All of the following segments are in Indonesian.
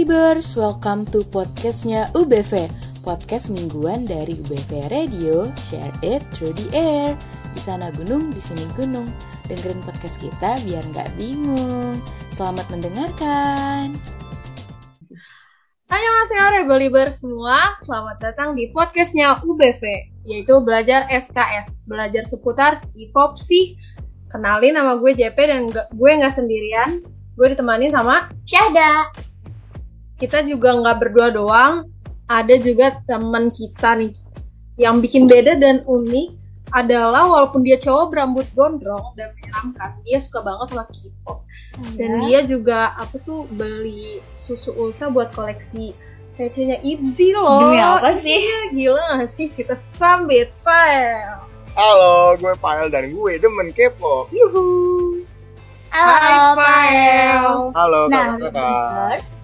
Believers, welcome to podcastnya UBV Podcast mingguan dari UBV Radio, share it through the air. Di sana gunung, di sini gunung. Dengerin podcast kita biar nggak bingung. Selamat mendengarkan. Annyeonghaseyo Believers semua, selamat datang di podcastnya UBV Yaitu Belajar SKS, belajar seputar K-pop sih. Kenalin nama gue JP dan gue nggak sendirian. Gue ditemani sama Syahda kita juga nggak berdua doang ada juga teman kita nih. Yang bikin beda dan unik adalah walaupun dia cowok berambut gondrong dan menyeramkan dia suka banget sama K-pop. Hmm, dan dia juga apa tuh beli susu ultra buat koleksi PC-nya ITZY loh. Demi apa sih? Iya, gila gak sih? Kita sambit Pael halo gue Pael dan gue demen K-pop. Yuhu. Halo Pael halo nah, kakak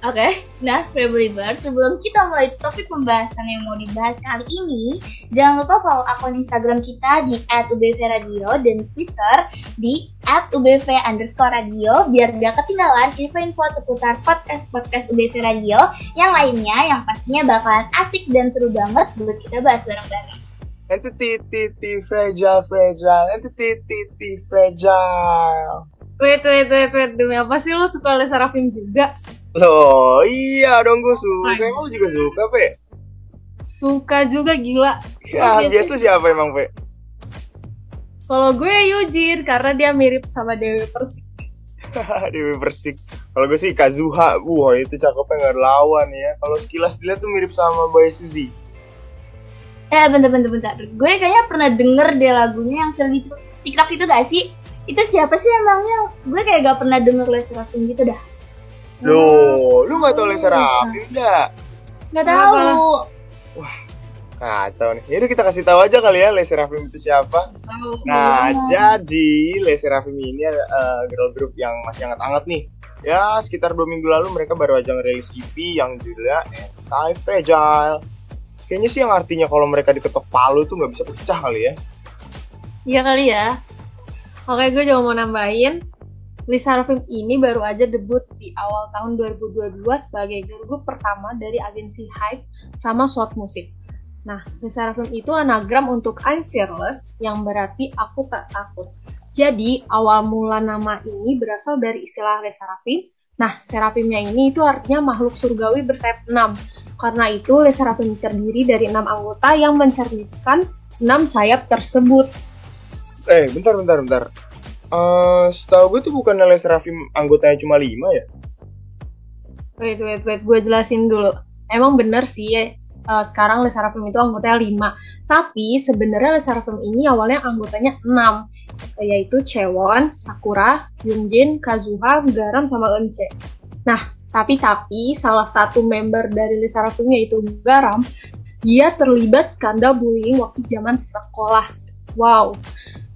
Oke, okay. nah Believers, sebelum kita mulai topik pembahasan yang mau dibahas kali ini, jangan lupa follow akun Instagram kita di @ubvradio dan Twitter di @ubv underscore radio biar gak ketinggalan info-info seputar podcast-podcast UBV Radio yang lainnya yang pastinya bakalan asik dan seru banget buat kita bahas bareng-bareng. Nanti titi fragile fragile, nanti titi fragile. Wait, wait, wait, wait, demi apa sih lo suka Lesa Rafim juga? Loh, iya dong gue suka. Emang lu juga suka, Pe? Suka juga gila. Ya, biasa siapa emang, Pe? Kalau gue Yujin karena dia mirip sama Dewi Persik. Dewi Persik. Kalau gue sih Kazuha. Wah, itu cakepnya nggak lawan ya. Kalau sekilas dilihat tuh mirip sama Bae Suzy. Eh, bentar, bentar, bentar. Gue kayaknya pernah denger deh lagunya yang sering itu TikTok itu gak sih? Itu siapa sih emangnya? Gue kayak gak pernah denger Raffin gitu dah. Loh, lu gak tau Lesa Raffi enggak? Gak tau. Wah, kacau nih. Yaudah kita kasih tahu aja kali ya Lesa Raffi itu siapa. Nah, jadi Lesa Raffi ini uh, girl group yang masih hangat-hangat nih. Ya, sekitar dua minggu lalu mereka baru aja ngerilis EP yang judulnya Anti-Fragile. Kayaknya sih yang artinya kalau mereka diketok palu tuh nggak bisa pecah kali ya. Iya kali ya. Oke, gue juga mau nambahin Lisa Rafim ini baru aja debut di awal tahun 2022 sebagai girl group pertama dari agensi Hype sama Short Music. Nah, Lisa Rafim itu anagram untuk I'm Fearless yang berarti aku tak takut. Jadi, awal mula nama ini berasal dari istilah Lisa Rafim. Nah, serafimnya ini itu artinya makhluk surgawi bersayap 6. Karena itu, Lisa terdiri dari 6 anggota yang mencerminkan 6 sayap tersebut. Eh, bentar, bentar, bentar Uh, setahu gue tuh bukan Les Rafim anggotanya cuma lima ya? Wait, wait, wait. Gue jelasin dulu. Emang bener sih, uh, sekarang Les Rafim itu anggotanya lima. Tapi sebenarnya Les Rafim ini awalnya anggotanya enam. Yaitu Chewon, Sakura, Yunjin, Kazuha, Garam, sama Eunche. Nah, tapi-tapi salah satu member dari Les Rafim yaitu Garam, dia terlibat skandal bullying waktu zaman sekolah. Wow,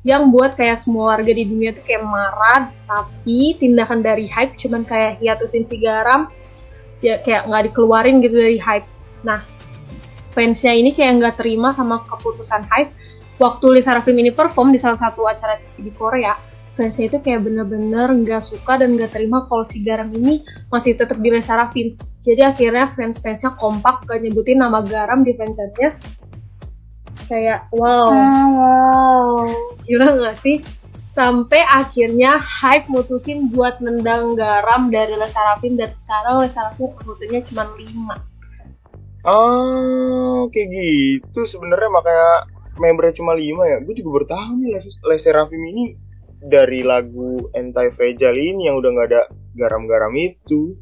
yang buat kayak semua warga di dunia tuh kayak marah tapi tindakan dari hype cuman kayak hiatusin si garam ya kayak nggak dikeluarin gitu dari hype. Nah fansnya ini kayak nggak terima sama keputusan hype. Waktu Lisa Rafim ini perform di salah satu acara TV di Korea fansnya itu kayak bener-bener nggak suka dan nggak terima kalau si Garam ini masih tetap di Lisa Rafim. Jadi akhirnya fans-fansnya kompak gak nyebutin nama Garam di fansnya kayak wow. Ah, wow. Gila gak sih? Sampai akhirnya hype mutusin buat nendang garam dari Lesarafin dan sekarang Lesarafin anggotanya cuma lima. Oh kayak gitu sebenarnya makanya membernya cuma lima ya. Gue juga baru tahu nih Leserafim ini dari lagu Anti Fragile ini yang udah nggak ada garam-garam itu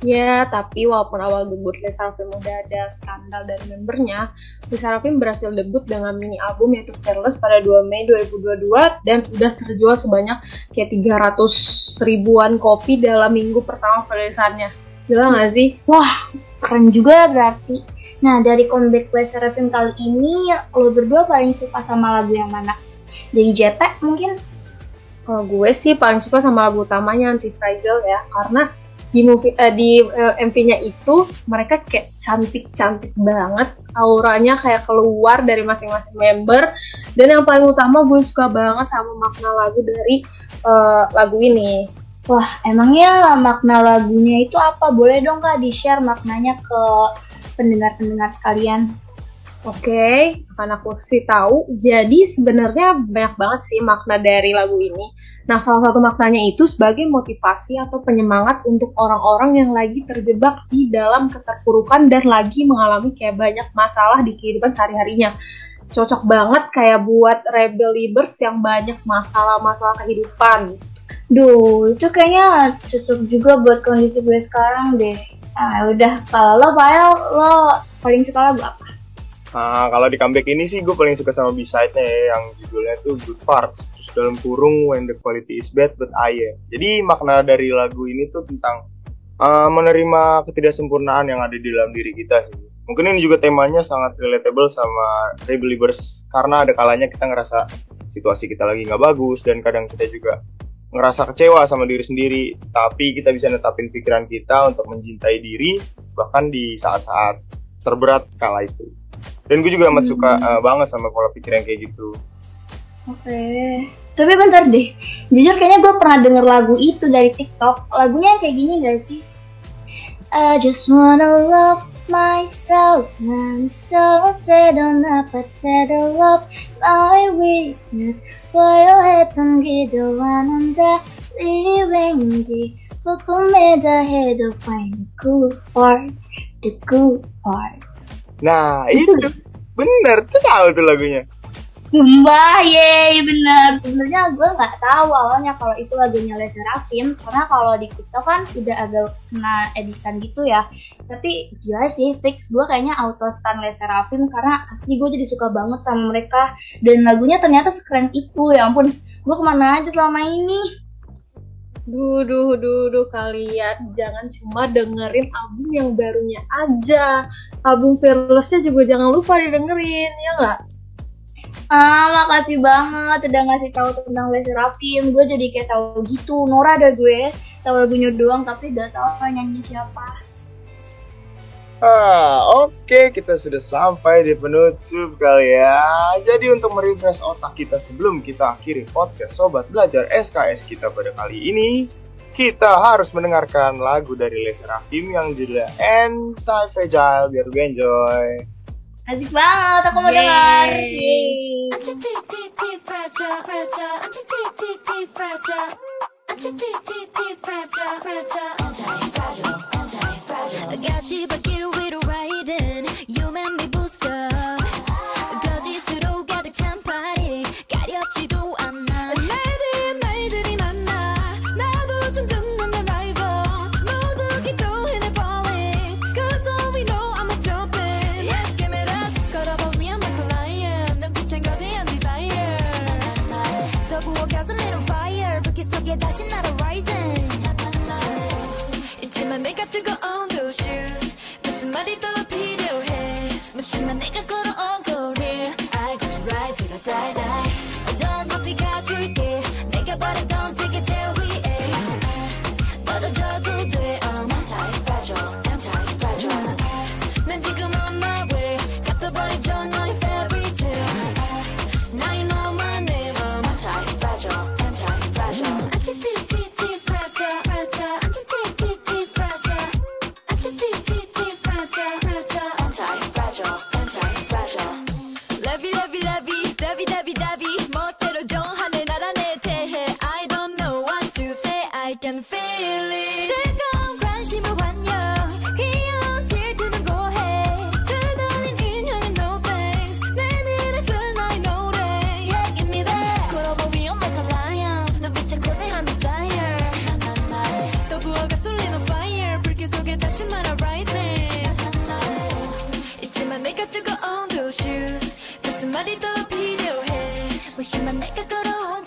Ya, tapi walaupun awal debut Lisa Rafim udah ada skandal dari membernya, Lisa Rafim berhasil debut dengan mini album yaitu Fearless pada 2 Mei 2022 dan udah terjual sebanyak kayak 300 ribuan kopi dalam minggu pertama perilisannya. Gila gak sih? Wah, keren juga berarti. Nah, dari comeback Lisa Rafim kali ini, lo berdua paling suka sama lagu yang mana? Dari JP mungkin? Kalau gue sih paling suka sama lagu utamanya Anti Fragile ya, karena di movie uh, di uh, eh, MV-nya itu mereka kayak cantik-cantik banget auranya kayak keluar dari masing-masing member dan yang paling utama gue suka banget sama makna lagu dari uh, lagu ini Wah, emangnya makna lagunya itu apa? Boleh dong kak di-share maknanya ke pendengar-pendengar sekalian? Oke, okay, akan aku kasih tahu. Jadi sebenarnya banyak banget sih makna dari lagu ini. Nah, salah satu maknanya itu sebagai motivasi atau penyemangat untuk orang-orang yang lagi terjebak di dalam keterpurukan dan lagi mengalami kayak banyak masalah di kehidupan sehari-harinya. Cocok banget kayak buat rebel libers yang banyak masalah-masalah kehidupan Duh, itu kayaknya cocok juga buat kondisi gue sekarang deh. Ah, udah. Kalau lo, Pael, lo paling suka lagu apa? Nah, kalau di comeback ini sih gue paling suka sama B-side-nya ya, yang judulnya tuh Good Parts. Terus dalam kurung When the Quality is Bad But I Am. Jadi makna dari lagu ini tuh tentang uh, menerima ketidaksempurnaan yang ada di dalam diri kita sih. Mungkin ini juga temanya sangat relatable sama Rebelievers karena ada kalanya kita ngerasa situasi kita lagi nggak bagus dan kadang kita juga ngerasa kecewa sama diri sendiri, tapi kita bisa netapin pikiran kita untuk mencintai diri bahkan di saat-saat terberat kala itu dan gue juga amat hmm. suka uh, banget sama pola pikir yang kayak gitu. Oke. Okay. tapi bentar deh. Jujur kayaknya gue pernah denger lagu itu dari TikTok. Lagunya yang kayak gini gak sih? I just wanna love myself. And don't on a potato love my weakness. While head on get the one on the living G? Put me the head of find the good parts the good parts nah itu bener tuh tahu tuh lagunya Sumpah, ye, bener. Sebenarnya gue nggak tahu awalnya kalau itu lagunya Les Serafim, karena kalau di TikTok kan udah agak kena editan gitu ya. Tapi gila sih, fix gue kayaknya auto stan Les Serafim karena asli gue jadi suka banget sama mereka. Dan lagunya ternyata sekeren itu, ya ampun. Gue ke mana aja selama ini? Duh, duh, duh, duh, kalian jangan cuma dengerin album yang barunya aja. Album Fearlessnya juga jangan lupa didengerin, ya nggak? Ah, makasih banget udah ngasih tahu tentang Lesti Rafim. Gue jadi kayak tahu gitu. Nora ada gue, tahu lagunya doang tapi udah tahu nyanyi siapa. Ah, oke, okay. kita sudah sampai di penutup kali ya. Jadi untuk merefresh otak kita sebelum kita akhiri podcast Sobat Belajar SKS kita pada kali ini, kita harus mendengarkan lagu dari Lesti Rafim yang judulnya Anti Fragile biar gue enjoy. Asik banget, aku mau dengar. 가시 바뀔 위로 riding You make me boost 무심한 내가 걸어온 거리 I got to ride till I die 더 필요해. 무심한 내가 걸어온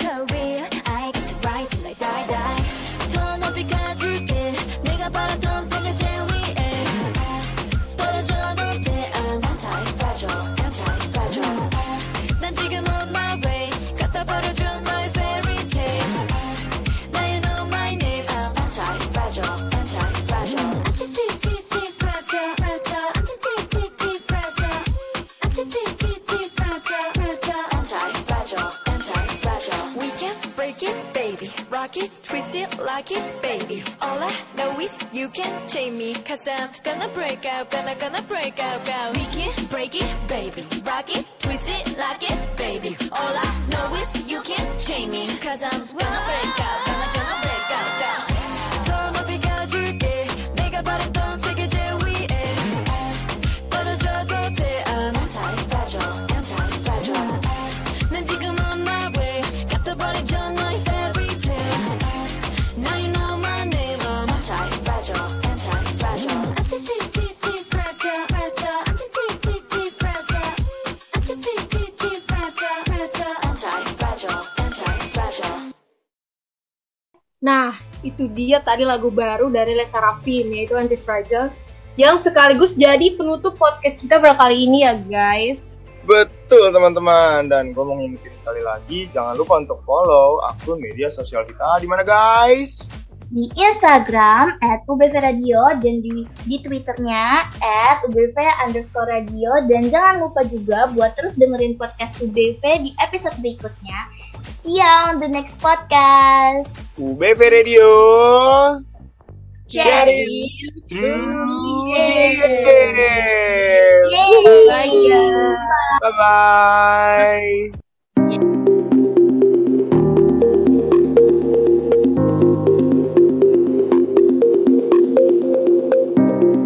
out, gonna, gonna break out, go. We can break it, baby. Rock it, twist it it, Nah, itu dia tadi lagu baru dari Lesa Rafim yaitu Anti Fragile yang sekaligus jadi penutup podcast kita pada kali ini ya guys. Betul teman-teman dan gue mau ngingetin sekali lagi jangan lupa untuk follow akun media sosial kita di mana guys? Di Instagram at UBV Radio dan di, di Twitternya at UBV underscore radio dan jangan lupa juga buat terus dengerin podcast UBV di episode berikutnya. See you on the next podcast. UBV Radio. Jadi. Bye. Bye bye.